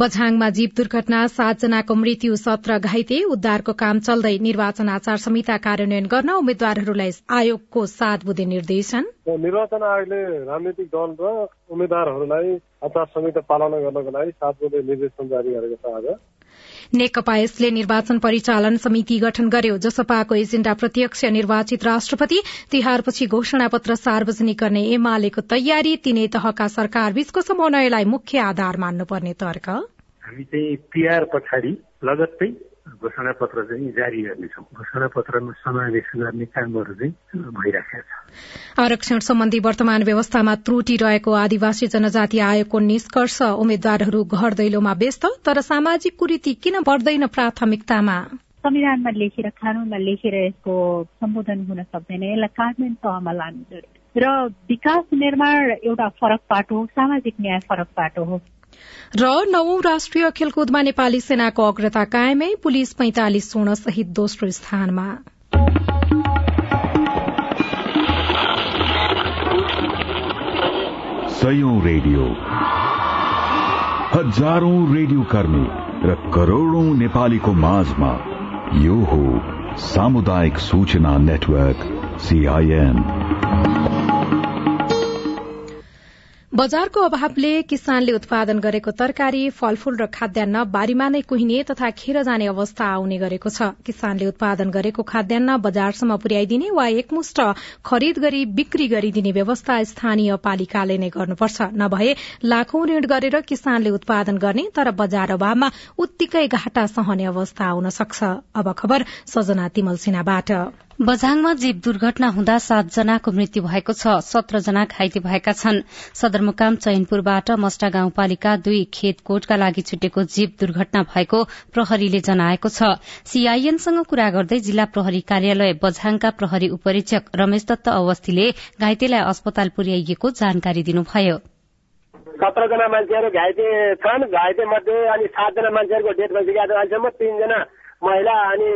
बझाङमा जीव दुर्घटना सातजनाको मृत्यु सत्र घाइते उद्धारको काम चल्दै निर्वाचन आचार संहिता कार्यान्वयन गर्न उम्मेद्वारहरूलाई आयोगको सात बुधे निर्देशन। निर्वाचन आयोगले राजनैतिक दल र उम्मेद्वारहरूलाई आचार संहिता पालना गर्नको लागि सात बुधे निर्देशन जारी गरेको छ आज। नेकपा यसले निर्वाचन परिचालन समिति गठन गर्यो जसपाको एजेण्डा प्रत्यक्ष निर्वाचित राष्ट्रपति तिहारपछि घोषणा पत्र सार्वजनिक गर्ने एमालेको तयारी तीनै तहका सरकार बीचको समन्वयलाई मुख्य आधार मान्नुपर्ने तर्क। हामी चाहिँ तिहार पछाडि लगत्तै घोषणा पत्र चाहिँ जारी गर्नेछौँ। घोषणा पत्रमा समावेश गर्ने कामहरू चाहिँ भइराखेको छ। आरक्षण सम्बन्धी वर्तमान व्यवस्थामा त्रुटि रहेको आदिवासी जनजाति आयोगको निष्कर्ष उम्मेद्वारहरू घर दैलोमा व्यस्त तर सामाजिक कुरीति किन बढ्दैन प्राथमिकतामा? संविधानमा लेखेर कानूनमा लेखेर यसको सम्बोधन हुन सक्दैन। यसलाई कार्यान्वयन तहमा लानु जरुरी र विकास निर्माण एउटा फरक पाटो हो सामाजिक न्याय फरक पाटो हो। र नवौं राष्ट्रिय खेलकुदमा नेपाली सेनाको अग्रता कायमै पुलिस पैंतालिस स्वर्ण सहित दोस्रो स्थानमा। रेडियो। हजारौं रेडियो कर्मी र करोड़ौं नेपालीको माझमा यो हो सामुदायिक सूचना नेटवर्क सीआईएन बजारको अभावले किसानले उत्पादन गरेको तरकारी फलफूल र खाद्यान्न बारीमा नै कुहिने तथा खेर जाने अवस्था आउने गरेको छ। किसानले उत्पादन गरेको खाद्यान्न बजारसम्म पुर्याइदिने वा एकमुष्ट खरिद गरी बिक्री गरिदिने व्यवस्था स्थानीय पालिकाले नै गर्नुपर्छ। नभए लाखौं ऋण गरेर किसानले उत्पादन गर्ने तर बजार अभावमा उत्तिकै घाटा सहने अवस्था आउन सक्छ। बझाङमा जीव दुर्घटना हुँदा सातजनाको मृत्यु भएको छ। सत्रजना घाइते भएका छन्। सदरमुकाम चैनपुरबाट मस्टा गाउँपालिका दुई खेतकोटका लागि छुटेको जीव दुर्घटना भएको प्रहरीले जनाएको छ। सीआईएनसँग कुरा गर्दै जिल्ला प्रहरी कार्यालय बझाङका प्रहरी उपरीक्षक रमेश दत्त अवस्थीले घाइतेलाई अस्पताल पुर्याइएको जानकारी दिनुभयो। सत्रजना मान्छेहरू घाइते छन्। घाइते मध्ये अनि सातजना मान्छेहरूको डेथ भइसकेको अहिलेसम्म तीनजना महिला अनि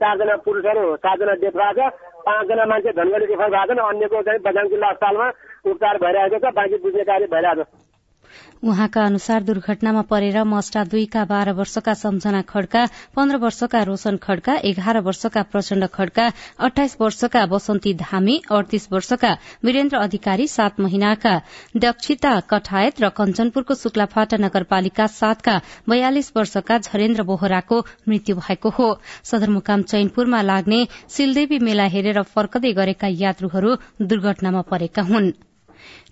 चारजना पुरुषहरू सातजना डेथ भएको छ। पाँचजना मान्छे धनगढी रेफर भएको छन् अन्यको चाहिँ बझाङ जिल्ला अस्पतालमा उपचार भइरहेको छ। बाँकी बुझ्ने कार्य भइरहेको छ। उहाँका अनुसार दुर्घटनामा परेर मस्टा दुईका बाह्र वर्षका सम्झना खड्का पन्ध्र वर्षका रोशन खड्का एघार वर्षका प्रचण्ड खड्का अठाइस वर्षका बसन्ती धामी अडतीस वर्षका वीरेन्द्र अधिकारी सात महिनाका दक्षिता कठायत र कञ्चनपुरको शुक्लाफाटा नगरपालिका सातका बयालिस वर्षका झरेन्द्र बोहराको मृत्यु भएको हो। सदरमुकाम चैनपुरमा लाग्ने सिलदेवी मेला हेरेर फर्कदै गरेका यात्रुहरू दुर्घटनामा परेका हुन्।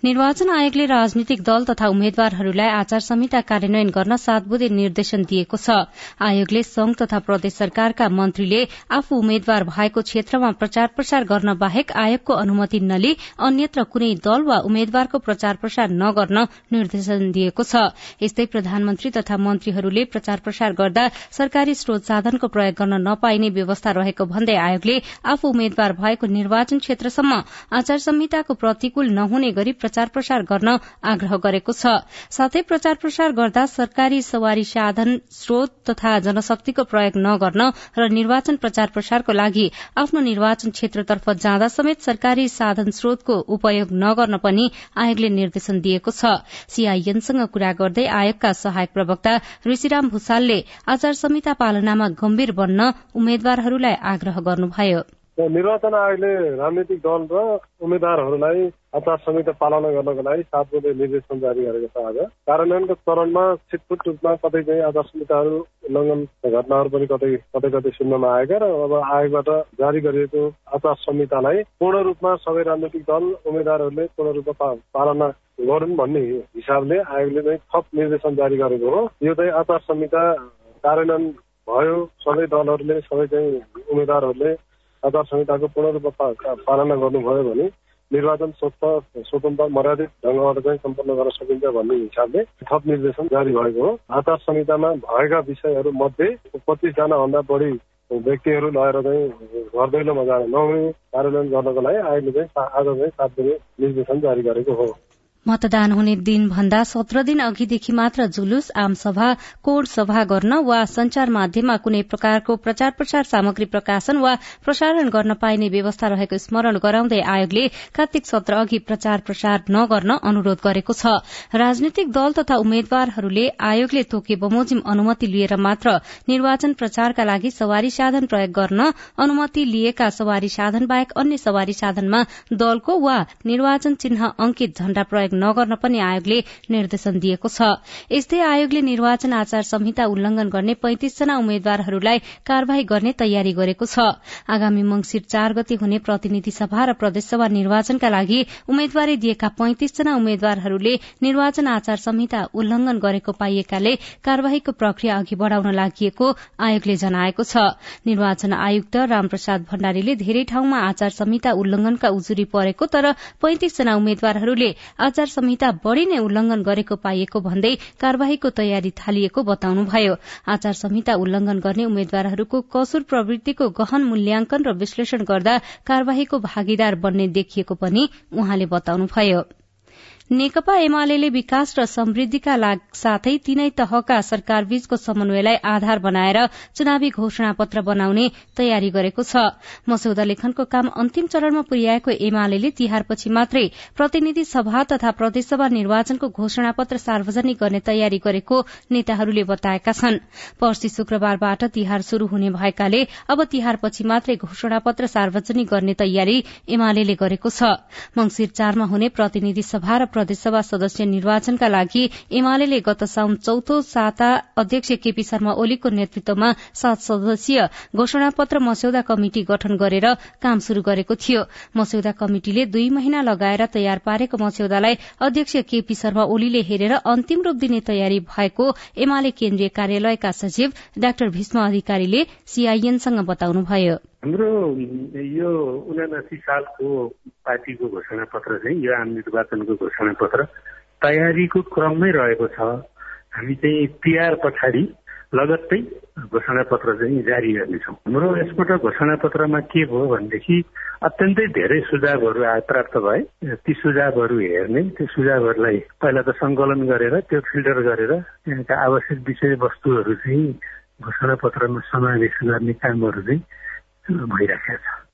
निर्वाचन आयोगले राजनीतिक दल तथा उम्मेद्वारहरूलाई आचार संहिता कार्यान्वयन गर्न सात बुधे निर्देशन दिएको छ। आयोगले संघ तथा प्रदेश सरकारका मन्त्रीले आफू उम्मेद्वार भएको क्षेत्रमा प्रचार प्रसार गर्न बाहेक आयोगको अनुमति नलिई अन्यत्र कुनै दल वा उम्मेद्वारको प्रचार प्रसार नगर्न निर्देशन दिएको छ। यस्तै प्रधानमन्त्री तथा मन्त्रीहरूले प्रचार प्रसार गर्दा सरकारी स्रोत साधनको प्रयोग गर्न नपाइने व्यवस्था रहेको भन्दै आयोगले आफू उम्मेद्वार भएको निर्वाचन क्षेत्रसम्म आचार संहिताको प्रतिकूल नहुने गरी प्रचार प्रसार गर्न आग्रह गरेको छ। साथै प्रचार प्रसार गर्दा सरकारी सवारी साधन स्रोत तथा जनशक्तिको प्रयोग नगर्न र निर्वाचन प्रचार प्रसारको लागि आफ्नो निर्वाचन क्षेत्रतर्फ जाँदा समेत सरकारी साधन स्रोतको उपयोग नगर्न पनि आयोगले निर्देशन दिएको छ। सीआईएनसँग कुरा गर्दै आयोगका सहायक प्रवक्ता ऋषिराम भूषालले आचार संहिता पालनामा गम्भीर बन्न उम्मेद्वारहरूलाई आग्रह गर्नुभयो। निर्वाचन आयोगले राजनीतिक दल र उम्मेद्वारहरूलाई आचार संहिता पालना गर्नको लागि सात बजे निर्देशन जारी गरेको छ आज। कार्यान्वयनको चरणमा छिटफुट रूपमा कतै चाहिँ आचार संहिताहरू उल्लङ्घन घटनाहरू पनि कतै कतै कतै सुन्नमा आएका र अब आयोगबाट जारी गरिएको आचार संहितालाई पूर्ण रूपमा सबै राजनैतिक दल उम्मेद्वारहरूले पूर्ण रूपमा पालना गरून् भन्ने हिसाबले आयोगले चाहिँ थप निर्देशन जारी गरेको हो। यो चाहिँ आचार संहिता कार्यान्वयन भयो। सबै दलहरूले सबै चाहिँ उम्मेद्वारहरूले आचार संहिताको पूर्ण रूपमा पालना गर्नुभयो भने निर्वाचन स्वच्छ स्वतन्त्र मर्यादित ढङ्गबाट चाहिँ सम्पन्न गर्न सकिन्छ भन्ने हिसाबले थप निर्देशन जारी भएको हो। आचार संहितामा भएका विषयहरू मध्ये पच्चिसजना भन्दा बढी व्यक्तिहरू लगेर चाहिँ घर दैलोमा जान नहुने कार्यान्वयन गर्नको लागि आयोगले चाहिँ आज चाहिँ सात बजे निर्देशन जारी गरेको हो। मतदान हुने दिन भन्दा सत्र दिन अघिदेखि मात्र जुलुस आमसभा कोड सभा गर्न वा संचार माध्यममा कुनै प्रकारको प्रचार प्रसार सामग्री प्रकाशन वा प्रसारण गर्न पाइने व्यवस्था रहेको स्मरण गराउँदै आयोगले कार्तिक सत्र अघि प्रचार प्रसार नगर्न अनुरोध गरेको छ। राजनैतिक दल तथा उम्मेद्वारहरूले आयोगले तोके बमोजिम अनुमति लिएर मात्र निर्वाचन प्रचारका लागि सवारी साधन प्रयोग गर्न अनुमति लिएका सवारी साधन बाहेक अन्य सवारी साधनमा दलको वा निर्वाचन चिन्ह अंकित झण्डा प्रयोग नगर्न पनि आयोगले निर्देशन दिएको छ। यस्तै आयोगले निर्वाचन आचार संहिता उल्लंघन गर्ने पैंतिसजना उम्मेद्वारहरूलाई कार्यवाही गर्ने तयारी गरेको छ। आगामी मंगिर चार गते हुने प्रतिनिधि सभा र प्रदेशसभा निर्वाचनका लागि उम्मेद्वारी दिएका पैंतिसजना उम्मेद्वारहरूले निर्वाचन आचार संहिता उल्लंघन गरेको पाइएकाले कार्यवाहीको प्रक्रिया अघि बढ़ाउन लागि आयोगले जनाएको छ। निर्वाचन आयुक्त रामप्रसाद भण्डारीले धेरै ठाउँमा आचार संहिता उल्लंघनका उजुरी परेको तर पैंतिसजना उम्मेद्वारहरूले आचार संहिता बढ़ी नै उल्लंघन गरेको पाइएको भन्दै कार्यवाहीको तयारी थालिएको बताउनुभयो। आचार संहिता उल्लंघन गर्ने उम्मेद्वारहरूको कसुर प्रवृत्तिको गहन मूल्याङ्कन र विश्लेषण गर्दा कार्यवाहीको भागीदार बन्ने देखिएको पनि उहाँले बताउनुभयो। नेकपा एमाले विकास र समृद्धिका साथै तीनै तहका सरकारबीचको समन्वयलाई आधार बनाएर चुनावी घोषणा पत्र बनाउने तयारी गरेको छ। मस्यौदा लेखनको काम अन्तिम चरणमा पुर्याएको एमाले तिहारपछि मात्रै प्रतिनिधि सभा तथा प्रदेशसभा निर्वाचनको घोषणा पत्र सार्वजनिक गर्ने तयारी गरेको नेताहरूले बताएका छन्। पर्सि शुक्रबारबाट तिहार शुरू हुने भएकाले अब तिहारपछि मात्रै घोषणा पत्र सार्वजनिक गर्ने तयारी एमाले गरेको छ। मंगिर चारमा हुने प्रतिनिधि सभा र प्रदेशसभा सदस्य निर्वाचनका लागि एमाले गत साउन चौथो साता अध्यक्ष केपी शर्मा ओलीको नेतृत्वमा सात सदस्यीय घोषणा पत्र मस्यौदा कमिटि गठन गरेर काम शुरू गरेको थियो। मस्यौदा कमिटिले दुई महिना लगाएर तयार पारेको मस्यौदालाई अध्यक्ष केपी शर्मा ओलीले हेरेर अन्तिम रूप दिने तयारी भएको एमाले केन्द्रीय कार्यालयका सचिव डाक्टर भीष्म अधिकारीले सीआईएनसँग बताउनुभयो। हाम्रो यो उनासी सालको पार्टीको घोषणा पत्र चाहिँ यो आम निर्वाचनको घोषणा पत्र तयारीको क्रममै रहेको छ। हामी चाहिँ तिहार पछाडि लगत्तै घोषणा पत्र चाहिँ जारी गर्नेछौँ। हाम्रो यसपल्ट घोषणा पत्रमा के भयो भनेदेखि अत्यन्तै धेरै सुझावहरू प्राप्त भए। ती सुझावहरू हेर्ने त्यो सुझावहरूलाई पहिला त सङ्कलन गरेर त्यो फिल्टर गरेर त्यहाँका आवश्यक विषयवस्तुहरू चाहिँ घोषणा पत्रमा समावेश गर्ने कामहरू चाहिँ भइराखेको छ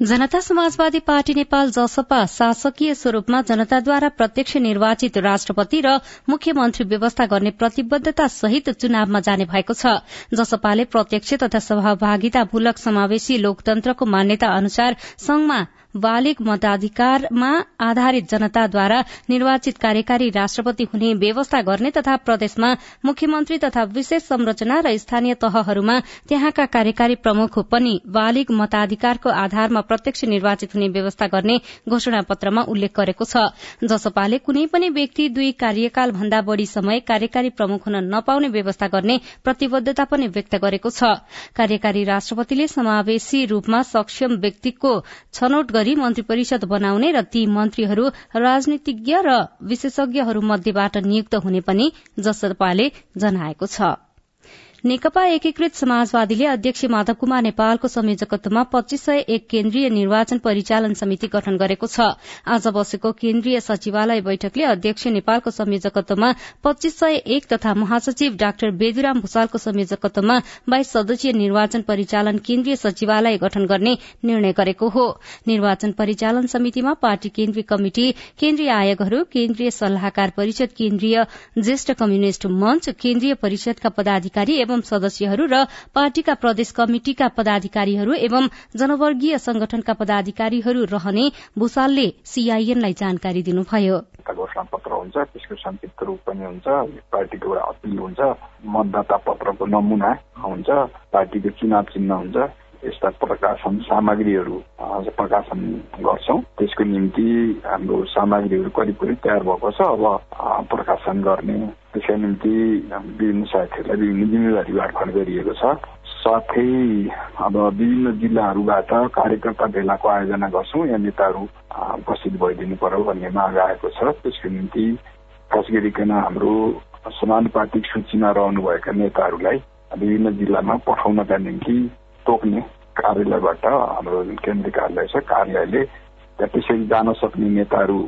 जनता समाजवादी पार्टी नेपाल जसपा शासकीय स्वरूपमा जनताद्वारा प्रत्यक्ष निर्वाचित राष्ट्रपति र मुख्यमन्त्री व्यवस्था गर्ने प्रतिबद्धता सहित चुनावमा जाने भएको छ। जसपाले प्रत्यक्ष तथा सहभागितामूलक समावेशी लोकतन्त्रको मान्यता अनुसार संघमा बालिग मताधिकारमा आधारित जनताद्वारा निर्वाचित कार्यकारी राष्ट्रपति हुने व्यवस्था गर्ने तथा प्रदेशमा मुख्यमन्त्री तथा विशेष संरचना र स्थानीय तहहरूमा त्यहाँका कार्यकारी प्रमुख पनि बालिग मताधिकारको आधारमा प्रत्यक्ष निर्वाचित हुने व्यवस्था गर्ने घोषणा पत्रमा उल्लेख गरेको छ। जसपाले कुनै पनि व्यक्ति दुई कार्यकाल भन्दा बढ़ी समय कार्यकारी प्रमुख हुन नपाउने व्यवस्था गर्ने प्रतिबद्धता पनि व्यक्त गरेको छ। कार्यकारी राष्ट्रपतिले समावेशी रूपमा सक्षम व्यक्तिको छनौट गरी मन्त्री परिषद बनाउने र ती मन्त्रीहरू राजनीतिज्ञ र विशेषज्ञहरू मध्येबाट नियुक्त हुने पनि जसपाले जनाएको छ। नेकपा एकीकृत समाजवादीले अध्यक्ष माधव कुमार नेपालको संयोजकत्वमा पच्चीस सय एक केन्द्रीय निर्वाचन परिचालन समिति गठन गरेको छ। आज बसेको केन्द्रीय सचिवालय बैठकले अध्यक्ष नेपालको संयोजकत्वमा पच्चीस सय एक तथा महासचिव डाक्टर बेदुराम भूषालको संयोजकत्वमा बाइस सदस्यीय निर्वाचन परिचालन केन्द्रीय सचिवालय गठन गर्ने निर्णय गरेको हो। निर्वाचन परिचालन समितिमा पार्टी केन्द्रीय कमिटि केन्द्रीय आयोगहरू केन्द्रीय सल्लाहकार परिषद केन्द्रीय ज्येष्ठ कम्युनिष्ट मंच केन्द्रीय परिषदका पदाधिकारी एवं एवं सदस्यहरू र पार्टीका प्रदेश कमिटिका पदाधिकारीहरू एवं जनवर्गीय संगठनका पदाधिकारीहरू रहने भूषालले सीआईएनलाई जानकारी दिनुभयो। घोषणा हुन्छ त्यसको संक्षिप्त रूप हुन्छ पार्टीको एउटा अपिल हुन्छ मतदाता पत्रको नमुना हुन्छ पार्टीको चुनाव चिन्ह हुन्छ। यस्ता प्रकाशन सामग्रीहरू प्रकाशन गर्छौँ त्यसको निम्ति हाम्रो सामग्रीहरू करिब करिब तयार भएको छ अब प्रकाशन गर्ने त्यसका निम्ति विभिन्न साथीहरूलाई विभिन्न जिम्मेवारी बाँडफाँड गरिएको छ साथै अब विभिन्न जिल्लाहरूबाट कार्यकर्ता भेलाको आयोजना गर्छौँ यहाँ नेताहरू उपस्थित भइदिनु पर्यो भन्ने माग आएको छ त्यसको निम्ति खास गरिकन हाम्रो समानुपातिक सूचीमा रहनुभएका नेताहरूलाई विभिन्न जिल्लामा पठाउनका निम्ति तोक्ने कार्यालयबाट हाम्रो केन्द्रीय कार्यालय छ। कार्यालयले त्यसरी जान सक्ने नेताहरू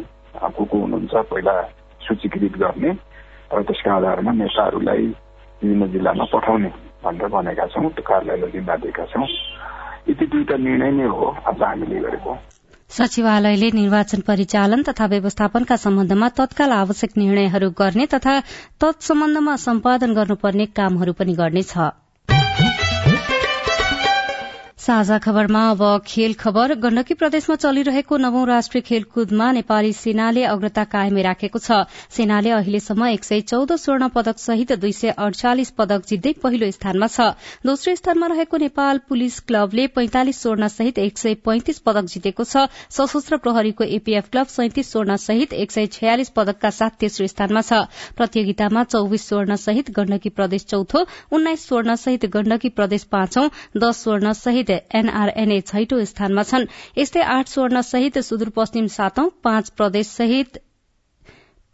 को को हुनुहुन्छ पहिला सूचीकृत गर्ने र त्यसका आधारमा नेताहरूलाई विभिन्न जिल्लामा पठाउने भनेर भनेका छौँ त्यो कार्यालयलाई जिम्मा दिएका छौँ। यति दुईटा निर्णय नै हो आज हामीले गरेको। सचिवालयले निर्वाचन परिचालन तथा व्यवस्थापनका सम्बन्धमा तत्काल आवश्यक निर्णयहरू गर्ने तथा तत्सम्बन्धमा सम्पादन गर्नुपर्ने कामहरू पनि गर्नेछ। साझा खबरमा अब खेल खबर। गण्डकी प्रदेशमा चलिरहेको नवौं राष्ट्रिय खेलकुदमा नेपाली सेनाले अग्रता कायमै राखेको छ। सेनाले अहिलेसम्म एक सय चौध स्वर्ण पदक सहित दुई सय अडचालिस पदक जित्दै पहिलो स्थानमा छ। दोस्रो स्थानमा रहेको नेपाल पुलिस क्लबले पैंतालिस स्वर्ण सहित एक सय पैंतिस पदक जितेको छ। सशस्त्र प्रहरीको एपीएफ क्लब सैंतिस स्वर्ण सहित एक सय छयालिस पदकका साथ तेस्रो स्थानमा छ। प्रतियोगितामा चौविस स्वर्ण सहित गण्डकी प्रदेश चौथो उन्नाइस स्वर्ण सहित गण्डकी प्रदेश पाँचौं दश स्वर्ण सहित एनआरएनए छैटौं स्थानमा छन्। यस्तै आठ स्वर्ण सहित सुदूरपश्चिम सातौं पाँच प्रदेश सहित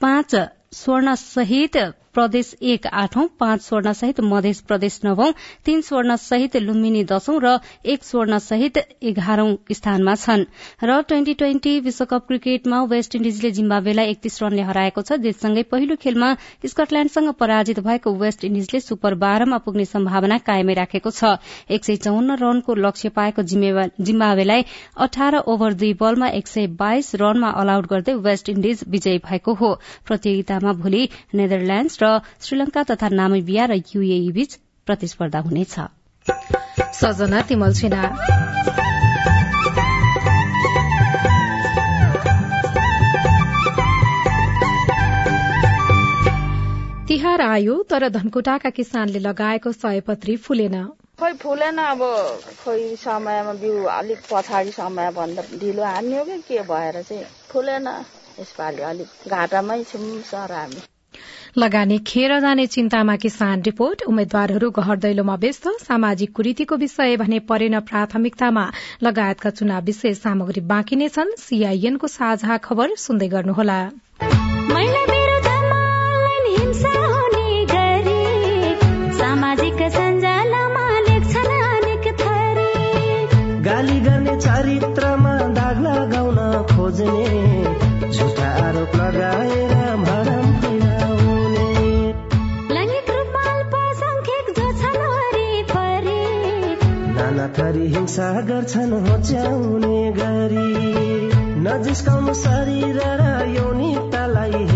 पाँच स्वर्ण सहित प्रदेश एक आठौं पाँच स्वर्ण सहित मध्य प्रदेश नवौं तीन स्वर्ण सहित लुम्बिनी दशौं र एक स्वर्ण सहित एघारौं स्थानमा छन्। र ट्वेन्टी ट्वेन्टी विश्वकप क्रिकेटमा वेस्ट इण्डिजले जिम्बावेलाई एकतीस रनले हराएको छ। जितसँगै पहिलो खेलमा स्कटल्याण्डसँग पराजित भएको वेस्ट इण्डिजले सुपर बाह्रमा पुग्ने सम्भावना कायमै राखेको छ। एक सय चौन्न रनको लक्ष्य पाएको जिम्बावेलाई अठार ओभर दुई बलमा एक सय बाइस रनमा अलआउट गर्दै वेस्ट इण्डिज विजयी भएको हो। प्रतियोगितामा भोलि नेदरल्याण्डस र श्रीलंका तथा नामिबिया र यूएई बीच प्रतिस्पर्धा हुनेछ। तिहार आयो तर धनकुटाका किसानले लगाएको सयपत्री फुलेन। खोइ फुलेन अब खोइ समयमा बिउ अलिक पछाडि समय भन्दा ढिलो हान्यो कि के भएर चाहिँ? फुलेन यसपालि अलिक घाटामै छौँ सर हामी। लगानी खेर जाने चिन्तामा किसान रिपोर्ट। उम्मेद्वारहरू गहर दैलोमा व्यस्त। सामाजिक कुरीतिको विषय भने परेन प्राथमिकतामा। लगायतका चुनाव विशेष सामग्री बाँकी नै छन्। सीआईएनको साझा खबर सुन्दै गर्नुहोला। गाली गर्ने चरित्रमा दाग लगाउन खोज्ने थरी हिंसा गर्छन् होच्याउने गरी। नजिस्काउनु शरीर र यौनिकतालाई हेरी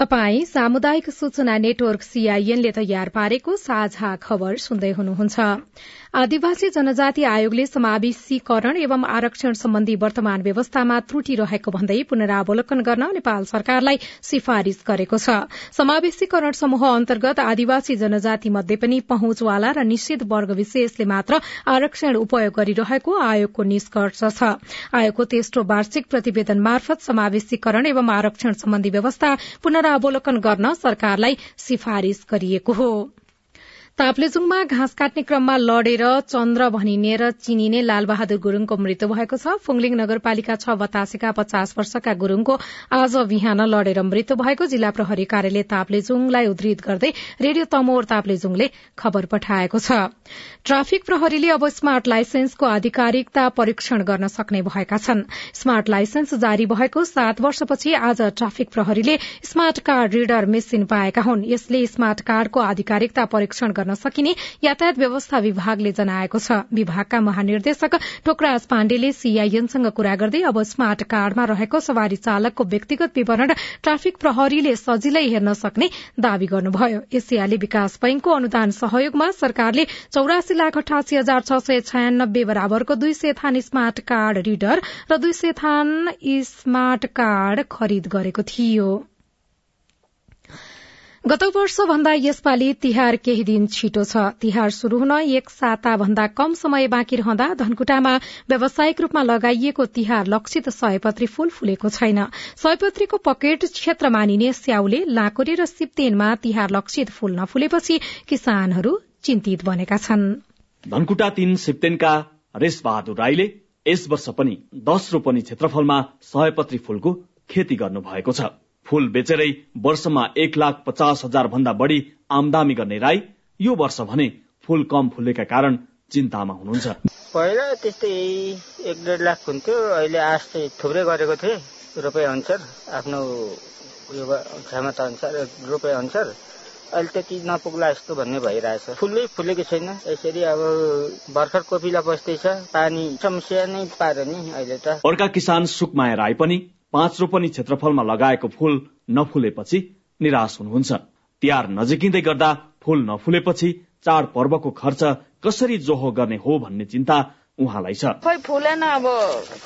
तपाई सामुदायिक सूचना नेटवर्क सीआईएनले तयार पारेको साझा खबर सुन्दै हुनुहुन्छ। आदिवासी जनजाति आयोगले समावेशीकरण एवं आरक्षण सम्बन्धी वर्तमान व्यवस्थामा त्रुटि रहेको भन्दै पुनरावलोकन गर्न नेपाल सरकारलाई सिफारिश गरेको छ। समावेशीकरण समूह अन्तर्गत आदिवासी जनजाति मध्ये पनि पहुँचवाला र निश्चित वर्ग विशेषले मात्र आरक्षण उपयोग गरिरहेको आयोगको निष्कर्ष छ। आयोगको तेस्रो वार्षिक प्रतिवेदन मार्फत समावेशीकरण एवं आरक्षण सम्बन्धी व्यवस्था पुनरा पुनरावलोकन गर्न सरकारलाई सिफारिश गरिएको हो। ताप्लेजुङमा घाँस काट्ने क्रममा लडेर चन्द्र भनिने र चिनिने लालबहादुर गुरूङको मृत्यु भएको छ। फुङलिङ नगरपालिका छ बतासेका पचास वर्षका गुरूङको आज बिहान लडेर मृत्यु भएको जिल्ला प्रहरी कार्यालय ताप्लेजुङलाई उद्धृत गर्दै रेडियो तमोर ताप्लेजुङले खबर पठाएको छ। ट्राफिक प्रहरीले अब स्मार्ट लाइसेन्सको आधिकारिकता परीक्षण गर्न सक्ने भएका छन्। स्मार्ट लाइसेन्स जारी भएको सात वर्षपछि आज ट्राफिक प्रहरीले स्मार्ट कार्ड रिडर मेसिन पाएका हुन्। यसले स्मार्ट कार्डको आधिकारिकता परीक्षण गर्न सकिने यातायात व्यवस्था विभागले जनाएको छ। विभागका महानिर्देशक टोकराज पाण्डेले सीआईएनसँग कुरा गर्दै अब स्मार्ट कार्डमा रहेको सवारी चालकको व्यक्तिगत विवरण ट्राफिक प्रहरीले सजिलै हेर्न सक्ने दावी गर्नुभयो। एसियाली विकास बैंकको अनुदान सहयोगमा सरकारले चौरासी लाख अठासी हजार छ सय छयानब्बे बराबरको दुई सय थान स्मार्ट कार्ड रिडर र दुई सय थान स्मार्ट कार्ड खरिद गरेको थियो। गत वर्ष भन्दा यसपालि तिहार केही दिन छिटो छ। तिहार शुरू हुन एक साता भन्दा कम समय बाँकी रहँदा धनकुटामा व्यावसायिक रूपमा लगाइएको तिहार लक्षित सयपत्री फूल फुलेको छैन। सयपत्रीको पकेट क्षेत्र मानिने स्याउले लाँकुरे र सिप्तेनमा तिहार लक्षित फूल नफुलेपछि किसानहरू चिन्तित बनेका छन्। धनकुटा तीन सिप्तेनका रेश बहादुर राईले यस वर्ष पनि दश रोपनी क्षेत्रफलमा सयपत्री फूलको खेती गर्नु भएको छ। फूल बेचेरै वर्षमा एक लाख पचास हजार भन्दा बढ़ी आमदामी गर्ने राई यो वर्ष भने फूल कम फुलेका कारण चिन्तामा हुनुहुन्छ। पहिला त्यस्तै एक डेढ लाख हुन्थ्यो अहिले आश चाहिँ थुप्रै गरेको थिएँ रोपे अनुसार आफ्नो उयो क्षमता अनुसार रोपे अनुसार। अहिले त्यति नपुग्ला जस्तो भन्ने भइरहेछ। फुलै फुलेको छैन। यसरी अब भर्खर कोपिला बस्दैछ पानी समस्या नै पार नि अहिले त। अर्का किसान सुकमाया राई पनि पाँच रोपनी क्षेत्रफलमा लगाएको फूल नफुलेपछि निराश हुनुहुन्छ। तिहार नजिकिँदै गर्दा फूल नफुलेपछि चाड पर्वको खर्च कसरी जोहो गर्ने हो भन्ने चिन्ता उहाँलाई छ। खोइ फुलेन अब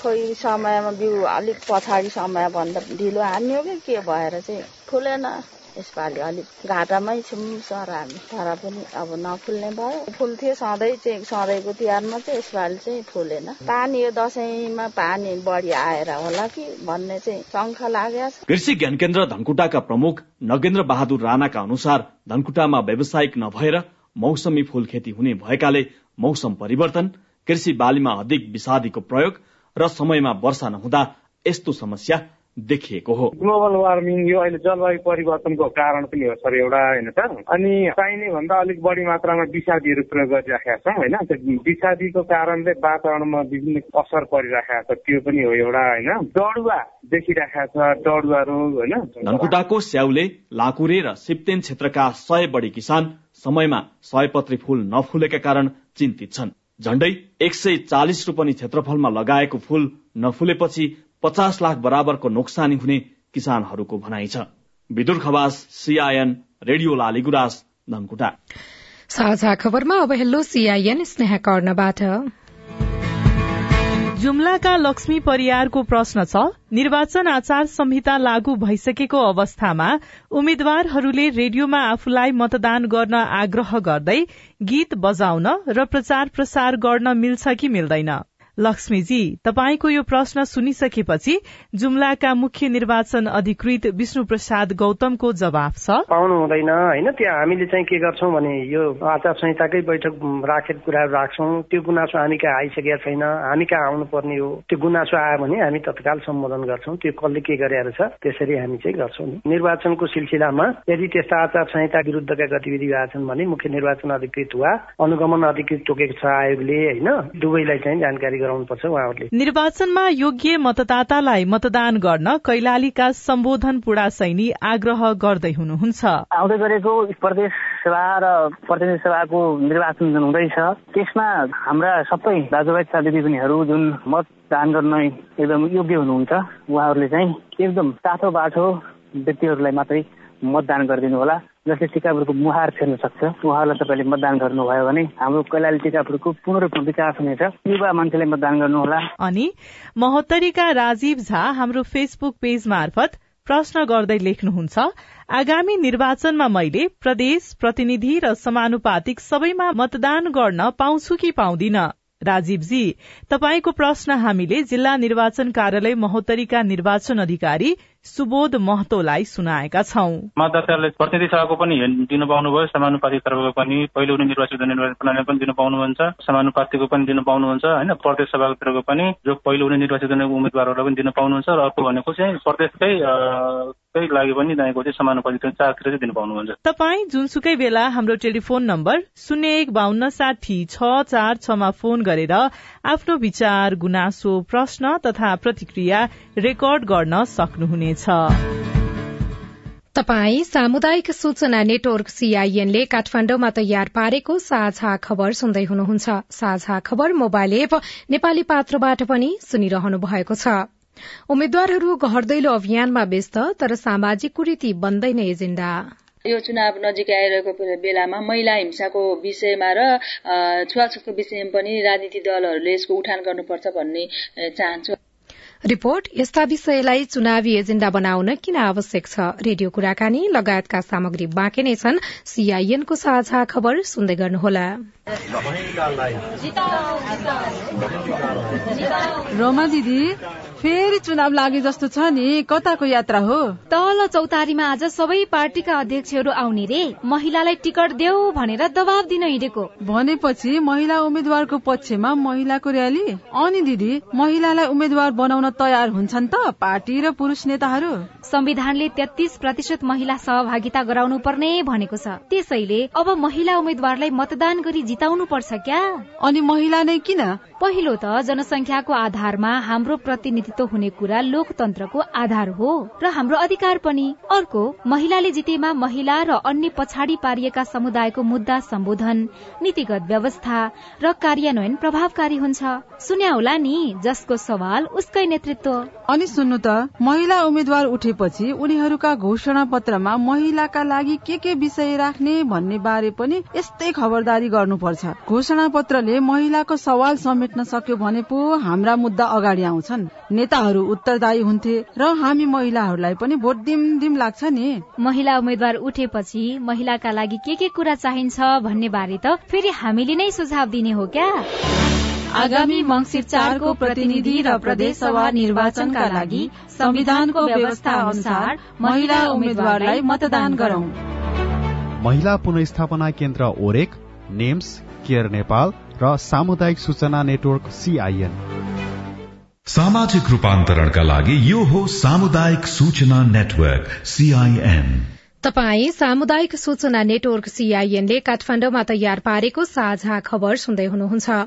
खोइ समयमा बिउ अलिक पछाडि समय भन्दा ढिलो हान्यो कि के भएर चाहिँ फुलेन। यसपालि अलिक घाटामै छौँ सर हामी तर पनि अब नफुल्ने भयो। फुल्थ्यो सधैँ चाहिँ सधैँको तिहारमा चाहिँ यसपालि चाहिँ फुलेन। पानी यो दसैँमा पानी बढी आएर होला कि भन्ने चाहिँ शङ्का लागेको छ। कृषि ज्ञान केन्द्र धनकुटाका प्रमुख नगेन्द्र बहादुर राणाका अनुसार धनकुटामा व्यावसायिक नभएर मौसमी फूल खेती हुने भएकाले मौसम परिवर्तन कृषि बालीमा अधिक विषादीको प्रयोग र समयमा वर्षा नहुँदा यस्तो समस्या देखिएको हो। ग्लोबल वार्मिङ यो अहिले जलवायु परिवर्तनको कारण पनि हो सर एउटा होइन सर? अनि चाहिने भन्दा अलिक बढी मात्रामा विषादीहरू प्रयोग गरिराखेका छौँ होइन? त्यो विषादीको कारणले वातावरणमा विभिन्न असर परिराखेको छ त्यो पनि हो एउटा होइन? डढुवा देखिराखेको छ डढुवा रोग होइन? धनकुटाको स्याउले लाकुरे र सिप्तेन क्षेत्रका सय बढी किसान समयमा सयपत्री फूल नफुलेका कारण चिन्तित छन्। झण्डै एक सय चालिस रोपनी क्षेत्रफलमा लगाएको फूल नफुलेपछि पचास लाख बराबरको नोक्सानी हुने किसानहरूको भनाइ छ। Bidur Khawas CIN radio Laligurans Dhankuta. साझा खबरमा अब हेलो सीआईएन स्नेह कर्णबाट। जुम्लाका लक्ष्मी परियारको प्रश्न छ निर्वाचन आचार संहिता लागू भइसकेको अवस्थामा उम्मेद्वारहरूले रेडियोमा आफूलाई मतदान गर्न आग्रह गर्दै गीत बजाउन र प्रचार प्रसार गर्न मिल्छ कि मिल्दैन? लक्ष्मीजी तपाईँको यो प्रश्न सुनिसकेपछि जुम्लाका मुख्य निर्वाचन अधिकृत विष्णु प्रसाद गौतमको जवाफ छ। पाउनु हुँदैन होइन? त्यहाँ हामीले चाहिँ के गर्छौँ भने यो आचार संहिताकै बैठक राखेको कुराहरू राख्छौँ। त्यो गुनासो हामी कहाँ आइसकेका छैन हामी कहाँ आउनु पर्ने हो? त्यो गुनासो आयो भने हामी तत्काल सम्बोधन गर्छौँ। त्यो कसले के गरेर छ त्यसरी हामी चाहिँ गर्छौँ। निर्वाचनको सिलसिलामा यदि त्यस्ता आचार संहिता विरुद्धका गतिविधि भएका छन् भने मुख्य निर्वाचन अधिकृत वा अनुगमन अधिकृत तोकेको छ आयोगले होइन? दुवैलाई चाहिँ जानकारी गराउनुपर्छ उहाँहरूले। निर्वाचनमा योग्य मतदातालाई मतदान गर्न कैलालीका सम्बोधन पुडा सैनी आग्रह गर्दै हुनुहुन्छ। आउँदै गरेको प्रदेश सभा र प्रतिनिधि सभाको निर्वाचन जुन हुँदैछ त्यसमा हाम्रा सबै दाजुभाइ दिदीबहिनीहरू जुन मतदान गर्न एकदम योग्य हुनुहुन्छ उहाँहरूले चाहिँ एकदम तातो बाठो व्यक्तिहरूलाई मात्रै मतदान गरिदिनु होला। जसले टिकापुरको मुहार फेर्न सक्छ उहाँहरूलाई तपाईँले मतदान गर्नुभयो भने हाम्रो कैलाली टिकापुरको पूर्ण रूपमा विकास हुनेछ। युवा मान्छेले मतदान गर्नुहोला। अनि महोत्तरीका राजीव झा हाम्रो फेसबुक पेज मार्फत प्रश्न गर्दै लेख्नुहुन्छ आगामी निर्वाचनमा मैले प्रदेश प्रतिनिधि र समानुपातिक सबैमा मतदान गर्न पाउँछु कि पाउँदिन? राजीवजी तपाईँको प्रश्न हामीले जिल्ला निर्वाचन कार्यालय महोत्तरीका निर्वाचन अधिकारी सुबोध महतोलाई सुनाएका छौं। मतदाताले प्रतिनिधि सभाको पनि दिनु पाउनुभयो समानुपातिक तर्फको पनि पहिलो हुने निर्वाचित हुने निर्वाचन प्रणाली पनि दिनु पाउनुहुन्छ समानुपातिकको पनि दिनु पाउनुहुन्छ होइन? प्रदेश सभाको तर्फको पनि जो पहिलो हुने निर्वाचित हुने उम्मेद्वारहरूलाई पनि दिनु पाउनुहुन्छ र अर्को भनेको चाहिँ प्रदेशकै कै लागि पनि तपाईँको चाहिँ समानुपातिक चारतिर चाहिँ दिनु पाउनुहुन्छ तपाई जुनसुकै बेला हाम्रो टेलिफोन नम्बर शून्य एक बान्न साठी छ चार छमा फोन गरेर आफ्नो विचार गुनासो प्रश्न तथा प्रतिक्रिया रेकर्ड गर्न सक्नुहुनेछ। तपाई सामुदायिक सूचना नेटवर्क सीआईएन ले काठमाण्डुमा तयार पारेको साझा खबर सुन्दै हुनुहुन्छ। साझा खबर मोबाइल एप नेपाली पात्रबाट पनि सुनिरहनु भएको छ। उम्मेद्वारहरू घर दैलो अभियानमा व्यस्त तर सामाजिक कुरीति बन्दैन एजेण्डा यो चुनाव नजिक आइरहेको बेलामा महिला हिंसाको विषयमा र छुवाछुतको विषयमा पनि राजनीतिक दलहरूले यसको उठान गर्नुपर्छ भन्ने चाहन्छु। रिपोर्ट यस्ता विषयलाई चुनावी एजेण्डा बनाउन किन आवश्यक छ? रेडियो कुराकानी लगायतका सामग्री बाँकी नै छन्। सीआईएनको साझा खबर सुन्दै गर्नुहोला। रमा दिदी फेरि चुनाव लागे जस्तो छ नि कताको यात्रा हो? तल चौतारीमा आज सबै पार्टीका अध्यक्षहरू आउने रे। महिलालाई टिकट देऊ भनेर दबाब दिन हिँडेको। भनेपछि महिला उम्मेद्वारको पक्षमा महिलाको र्याली अनि दिदी महिलालाई उम्मेद्वार बनाउन तयार हुन्छन् त पार्टी र पुरुष नेताहरू? संविधानले तेत्तीस प्रतिशत महिला सहभागिता गराउनु पर्ने भनेको छ। त्यसैले अब महिला उम्मेद्वारलाई मतदान गरी जिताउनु पर्छ क्या? अनि महिला नै किन? पहिलो त जनसंख्याको आधारमा हाम्रो प्रतिनिधित्व हुने कुरा लोकतन्त्रको आधार हो र हाम्रो अधिकार पनि। अर्को महिलाले जितेमा महिला र अन्य पछाडि पारिएका समुदायको मुद्दा सम्बोधन नीतिगत व्यवस्था र कार्यान्वयन प्रभावकारी हुन्छ। सुन्या होला नि जसको सवाल उसकै नेतृत्व। अनि सुन्नु त महिला उम्मेद्वार उठेपछि उनीहरूका घोषणा पत्रमा महिलाका लागि के के विषय राख्ने भन्ने बारे पनि यस्तै खबरदारी गर्नुपर्छ। घोषणा पत्रले महिलाको सवाल समेट्न सक्यो भने पो हाम्रा मुद्दा अगाडि आउँछन्। नेताहरू उत्तरदायी हुन्थे र हामी महिलाहरूलाई पनि भोट दिम दिम लाग्छ नि। महिला उम्मेद्वार उठेपछि महिलाका लागि के के कुरा चाहिन्छ भन्ने बारे त फेरि हामीले नै सुझाव दिने हो क्या? आगामी मंगिर चारको प्रतिनिधि र प्रदेश सभा निर्वाचनका लागि संविधानको व्यवस्था अनुसार महिला उम्मेद्वारलाई मतदान गरौं। महिला पुनस्थापना केन्द्र ओरेक नेम्स केयर नेपाल र सामुदायिक सूचना नेटवर्क सीआईएन सामाजिक रूपान्तरणका लागि यो हो सामुदायिक सूचना नेटवर्क सीआईएन तपाई सामुदायिक सूचना नेटवर्क सीआईएनले काठमाण्डुमा तयार पारेको साझा खबर सुन्दै हुनुहुन्छ।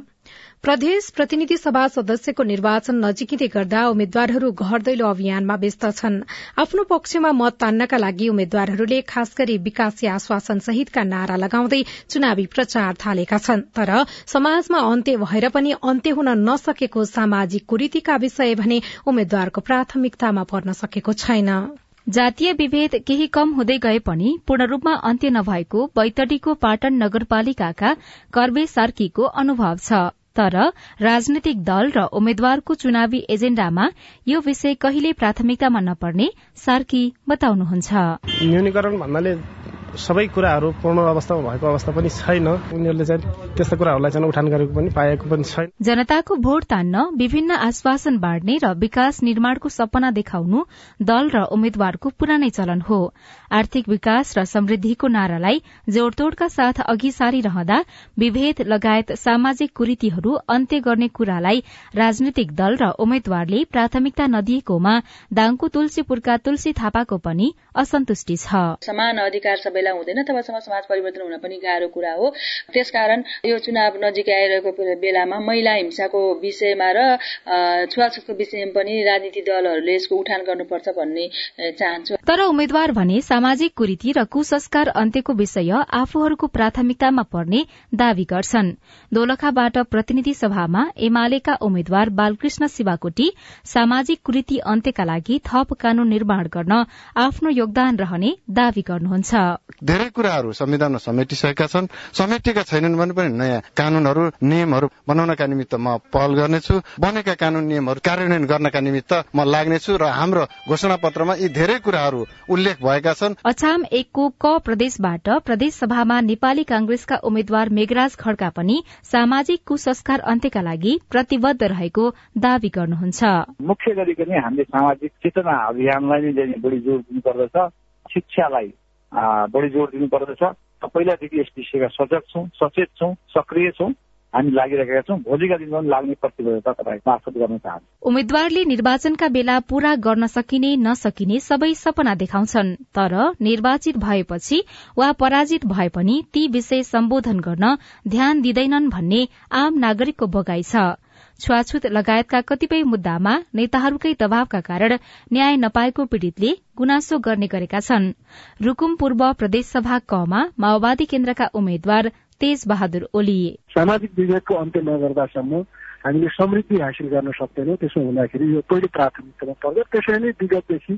प्रदेश प्रतिनिधि सभा सदस्यको निर्वाचन नजिकिँदै गर्दा उम्मेद्वारहरू घर दैलो अभियानमा व्यस्त छन्। आफ्नो पक्षमा मत तान्नका लागि उम्मेद्वारहरूले खास गरी विकासी आश्वासन सहितका नारा लगाउँदै चुनावी प्रचार थालेका छन्। तर समाजमा अन्त्य भएर पनि अन्त्य हुन नसकेको सामाजिक कुरीतिका विषय भने उम्मेद्वारको प्राथमिकतामा पर्न सकेको छैन। जातीय विभेद केही कम हुँदै गए पनि पूर्ण रूपमा अन्त्य नभएको बैतडीको पाटन नगरपालिकाका कर्बे सार्कीको अनुभव छ। तर राजनैतिक दल र उम्मेद्वारको चुनावी एजेण्डामा यो विषय कहिले प्राथमिकतामा नपर्ने सार्की बताउनुहुन्छ। न्यूनीकरण भन्नाले सबै कुराहरू पूर्ण अवस्थामा भएको अवस्था पनि छैन। उनीहरूले चाहिँ त्यस्ता कुराहरूलाई चाहिँ उठान गरेको पनि पाएको पनि छैन। जनताको भोट तान्न विभिन्न आश्वासन बाँड्ने र विकास निर्माणको सपना देखाउनु दल र उम्मेद्वारको पुरानै चलन हो। आर्थिक विकास र समृद्धिको नारालाई जोड़तोड़का साथ अघि सारिरहँदा विभेद लगायत सामाजिक कुरीतिहरू अन्त्य गर्ने कुरालाई राजनैतिक दल र उम्मेद्वारले प्राथमिकता नदिएकोमा दाङको तुलसीपुरका तुलसी थापाको पनि असन्तुष्टि छ। समान अधिकार सबैलाई हुँदैन तबसम्म समाज परिवर्तन हुन पनि गाह्रो कुरा हो। त्यसकारण यो चुनाव नजिक आइरहेको बेलामा महिला हिंसाको विषयमा र छुवाछुतको विषयमा पनि राजनीतिक दलहरूले यसको उठान गर्नुपर्छ भन्ने चाहन्छु। तर उम्मेद्वार भने सामाजिक कुरीति र कुसंस्कार अन्त्यको विषय आफूहरूको प्राथमिकतामा पर्ने दावी गर्छन्। दोलखाबाट प्रतिनिधि सभामा एमालेका उम्मेद्वार बालकृष्ण शिवाकोटी सामाजिक कुरीति अन्त्यका लागि थप कानून निर्माण गर्न आफ्नो योगदान रहने दावी गर्नुहुन्छ। धेरै कुराहरू संविधानमा समेटिसकेका छन्। समेटिएका छैनन् भने पनि नयाँ कानूनहरू नियमहरू बनाउनका निमित्त म पहल गर्नेछु। बनेका कानून नियमहरू कार्यान्वयन गर्नका निमित्त म लाग्नेछु र हाम्रो घोषणा पत्रमा यी धेरै कुराहरू उल्लेख भएका छन्। अछाम एकको क प्रदेशबाट प्रदेश सभामा नेपाली कांग्रेसका उम्मेद्वार मेघराज खड्का पनि सामाजिक कुसंस्कार अन्त्यका लागि प्रतिबद्ध रहेको दावी गर्नुहुन्छ। मुख्य गरिकन हामीले सामाजिक चेतना अभियानलाई नै बढी जोड दिनुपर्दछ। शिक्षालाई बढी जोड दिनुपर्दछ। पहिलादेखि यस विषयका सजग छौँ सचेत छौँ सक्रिय छौँ। हामी लागिरहेका छौँ। भोलिका दिनमा लाग्ने प्रतिबद्धता तपाईँ मार्फत गर्न चाहन्छु। उम्मेद्वारले निर्वाचनका बेला पूरा गर्न सकिने नसकिने सबै सपना देखाउँछन्। तर निर्वाचित भएपछि वा पराजित भए पनि ती विषय सम्बोधन गर्न ध्यान दिँदैनन् भन्ने आम नागरिकको भोगाई छ। छुवाछुत लगायतका कतिपय मुद्दामा नेताहरूकै दबावका कारण न्याय नपाएको पीड़ितले गुनासो गर्ने गरेका छन्। रूकुम पूर्व प्रदेशसभा कमा माओवादी केन्द्रका उम्मेद्वार तेज बहादुर ओली। सामाजिक विभेदको अन्त्य नगर्दासम्म हामीले समृद्धि हासिल गर्न सक्दैनौँ त्यसो हुँदाखेरि यो पहिलो प्राथमिकतामा पर्छ। त्यसरी नै विगतदेखि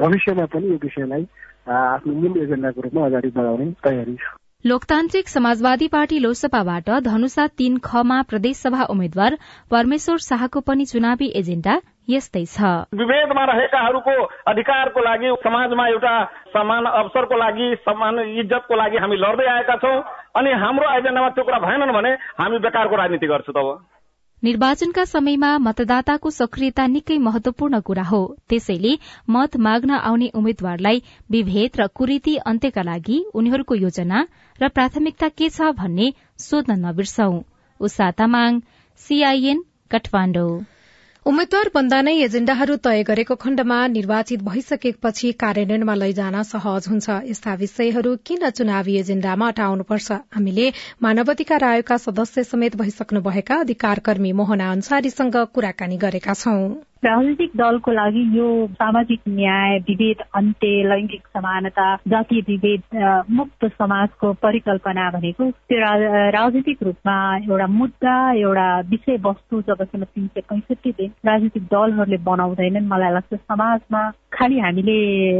भविष्यमा पनि यो विषयलाई आफ्नो मूल एजेन्डाको रूपमा अगाडि बढाउने तयारी छ। लोकतान्त्रिक समाजवादी पार्टी लोसपाबाट धनुषा तीन खमा प्रदेशसभा उम्मेद्वार परमेश्वर शाहको पनि चुनावी एजेण्डा यस्तै छ। विभेदमा रहेकाहरूको अधिकारको लागि समाजमा एउटा समान अवसरको लागि समान इज्जतको लागि हामी लड्दै आएका छौँ। अनि हाम्रो एजेन्डामा त्यो कुरा भएनन् भने हामी बेकारको राजनीति गर्छौँ तब। निर्वाचनका समयमा मतदाताको सक्रियता निकै महत्वपूर्ण कुरा हो। त्यसैले मत माग्न आउने उम्मेद्वारलाई विभेद र कुरीति अन्त्यका लागि उनीहरूको योजना र प्राथमिकता के छ भन्ने सोध्न नबिर्सौं। उम्मेद्वार बन्दा नै एजेण्डाहरू तय गरेको खण्डमा निर्वाचित भइसकेपछि कार्यान्वयनमा लैजान सहज हुन्छ। यस्ता विषयहरू किन चुनावी एजेण्डामा अटाउनुपर्छ? हामीले मानवाधिकार आयोगका सदस्य समेत भइसक्नुभएका अधिकारकर्मी मोहना अन्सारीसँग कुराकानी गरेका छौं। राजनीतिक दलको लागि यो सामाजिक न्याय विभेद अन्त्य लैङ्गिक समानता जातीय विभेद मुक्त समाजको परिकल्पना भनेको त्यो राजनीतिक रूपमा एउटा मुद्दा एउटा विषय वस्तु जबसम्म तिन सय पैँसठी दिन राजनीतिक दलहरूले बनाउँदैनन् मलाई लाग्छ समाजमा खालि हामीले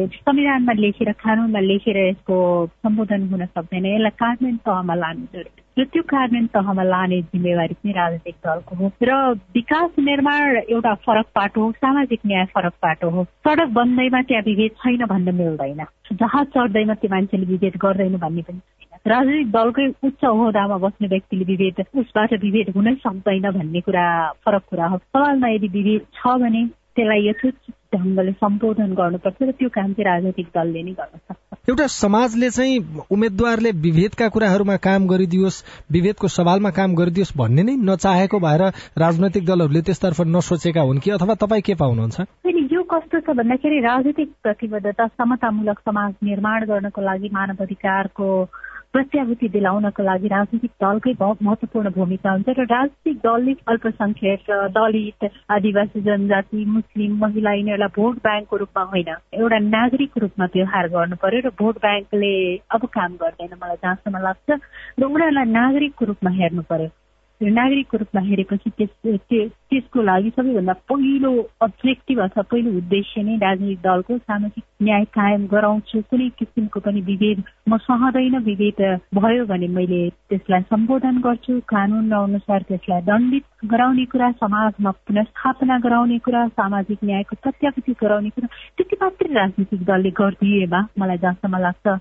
संविधानमा लेखेर कानूनमा लेखेर यसको सम्बोधन हुन सक्दैन यसलाई कार्यान्वयन तहमा लानु जरुरी र त्यो कार्यान्वयन तहमा लाने जिम्मेवारी पनि राजनीतिक दलको हो र विकास निर्माण एउटा फरक पाटो हो सामाजिक न्याय फरक पाटो हो सडक बन्दैमा त्यहाँ विभेद छैन भन्न मिल्दैन जहाज चढ्दैमा त्यो मान्छेले विभेद गर्दैन भन्ने पनि छैन राजनीतिक दलकै उच्च ओहदामा बस्ने व्यक्तिले विभेद उसबाट विभेद हुनै सक्दैन भन्ने कुरा फरक कुरा हो सवालमा यदि विभेद छ भने त्यसलाई यथोचित ढङ्गले सम्बोधन गर्नुपर्छ र त्यो काम चाहिँ राजनैतिक दलले नै गर्न सक्छ। एउटा समाजले चाहिँ उम्मेद्वारले विभेदका कुराहरूमा काम गरिदियोस् विभेदको सवालमा काम गरिदियोस् भन्ने नै नचाहेको भएर राजनैतिक दलहरूले त्यसतर्फ नसोचेका हुन् कि? अथवा तपाईँ के पाउनुहुन्छ? यो कस्तो छ भन्दाखेरि राजनीतिक प्रतिबद्धता समतामूलक समाज निर्माण गर्नको लागि मानव अधिकारको प्रत्याभूति दिलाउनको लागि राजनीतिक दलकै महत्वपूर्ण भूमिका हुन्छ र राजनीतिक दलले अल्पसंख्यक दलित आदिवासी जनजाति मुस्लिम महिला यिनीहरूलाई भोट ब्याङ्कको रूपमा होइन एउटा नागरिकको रूपमा व्यवहार गर्नु पर्यो र भोट ब्याङ्कले अब काम गर्दैन मलाई जहाँसम्म लाग्छ। र उनीहरूलाई नागरिकको रूपमा हेर्नु पर्यो। नागरिकको रूपमा हेरेपछि त्यस त्यसको लागि सबैभन्दा पहिलो अब्जेक्टिभ अथवा पहिलो उद्देश्य नै राजनीतिक दलको सामाजिक न्याय कायम गराउँछु कुनै किसिमको पनि विभेद म सहँदैन विभेद भयो भने मैले त्यसलाई सम्बोधन गर्छु कानून अनुसार त्यसलाई दण्डित गराउने कुरा समाजमा पुनस्थापना गराउने कुरा सामाजिक न्यायको प्रत्याभूति गराउने कुरा त्यति मात्रै राजनीतिक दलले गरिदिएमा मलाई जहाँसम्म लाग्छ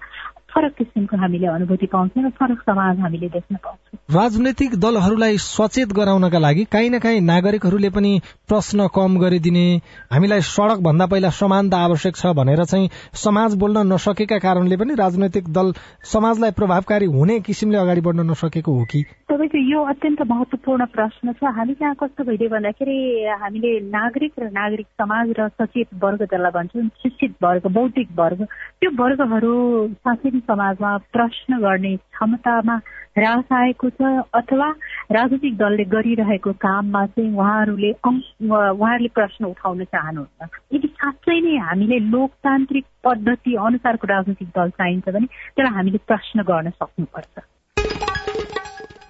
फरक किसिमको हामीले अनुभूति पाउँछौँ र फरक समाज हामीले देख्न पाउँछौँ। राजनैतिक दलहरूलाई सचेत गराउनका लागि काहीँ न काहीँ नागरिकहरूले पनि प्रश्न कम गरिदिने हामीलाई सड़क भन्दा पहिला समानता आवश्यक छ भनेर चाहिँ समाज बोल्न नसकेका कारणले पनि राजनैतिक दल समाजलाई प्रभावकारी हुने किसिमले अगाडि बढ्न नसकेको हो कि? तपाईँको यो अत्यन्त महत्वपूर्ण प्रश्न छ हामी कहाँ कस्तो भइदियो भन्दाखेरि हामीले नागरिक र नागरिक समाज र सचेत वर्ग जसलाई भन्छौँ शिक्षित वर्ग बौद्धिक वर्ग त्यो वर्गहरू साँच्चै समाजमा प्रश्न गर्ने क्षमतामा ह्रास आएको छ अथवा राजनीतिक दलले गरिरहेको काममा चाहिँ उहाँहरूले उहाँहरूले प्रश्न उठाउन चाहनुहुन्छ। यदि साँच्चै नै हामीले लोकतान्त्रिक पद्धति अनुसारको राजनीतिक दल चाहिन्छ भने त्यसलाई हामीले प्रश्न गर्न सक्नुपर्छ।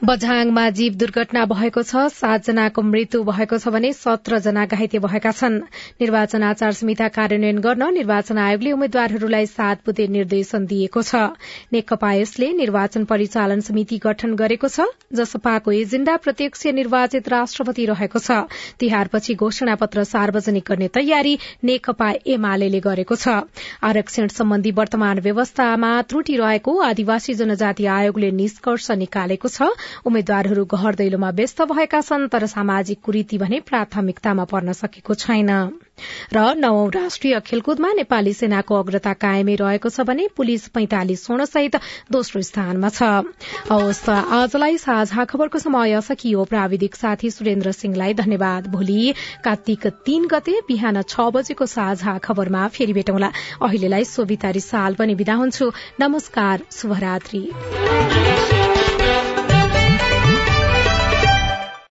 बझाङमा जीव दुर्घटना भएको छ सातजनाको मृत्यु भएको छ भने सत्र जना घाइते भएका छन्। निर्वाचन आचार संहिता कार्यान्वयन गर्न निर्वाचन आयोगले उम्मेद्वारहरूलाई सात बुधे निर्देशन दिएको छ। नेकपा यसले निर्वाचन परिचालन समिति गठन गरेको छ जसपाको एजेण्डा प्रत्यक्ष निर्वाचित राष्ट्रपति रहेको छ। तिहारपछि घोषणा पत्र सार्वजनिक गर्ने तयारी नेकपा एमाले गरेको छ। आरक्षण सम्बन्धी वर्तमान व्यवस्थामा त्रुटि रहेको आदिवासी जनजाति आयोगले निष्कर्ष निकालेको छ। उम्मेद्वारहरू घर दैलोमा व्यस्त भएका छन् तर सामाजिक कुरीति भने प्राथमिकतामा पर्न सकेको छैन। र नवौं राष्ट्रिय खेलकुदमा नेपाली सेनाको अग्रता कायमै रहेको छ भने पुलिस पैंतालिस स्वर्ण सहित दोस्रो स्थानमा छ। आजलाई साझा खबरको समय सकियो। प्राविधिक साथी सुरेन्द्र सिंहलाई धन्यवाद। भोलि कार्तिक तीन गते बिहान छ बजेको साझा खबरमा फेरि भेटौँला। अहिलेलाई सोभितारी साल पनि विदा हुन्छु। नमस्कार शुभरात्री।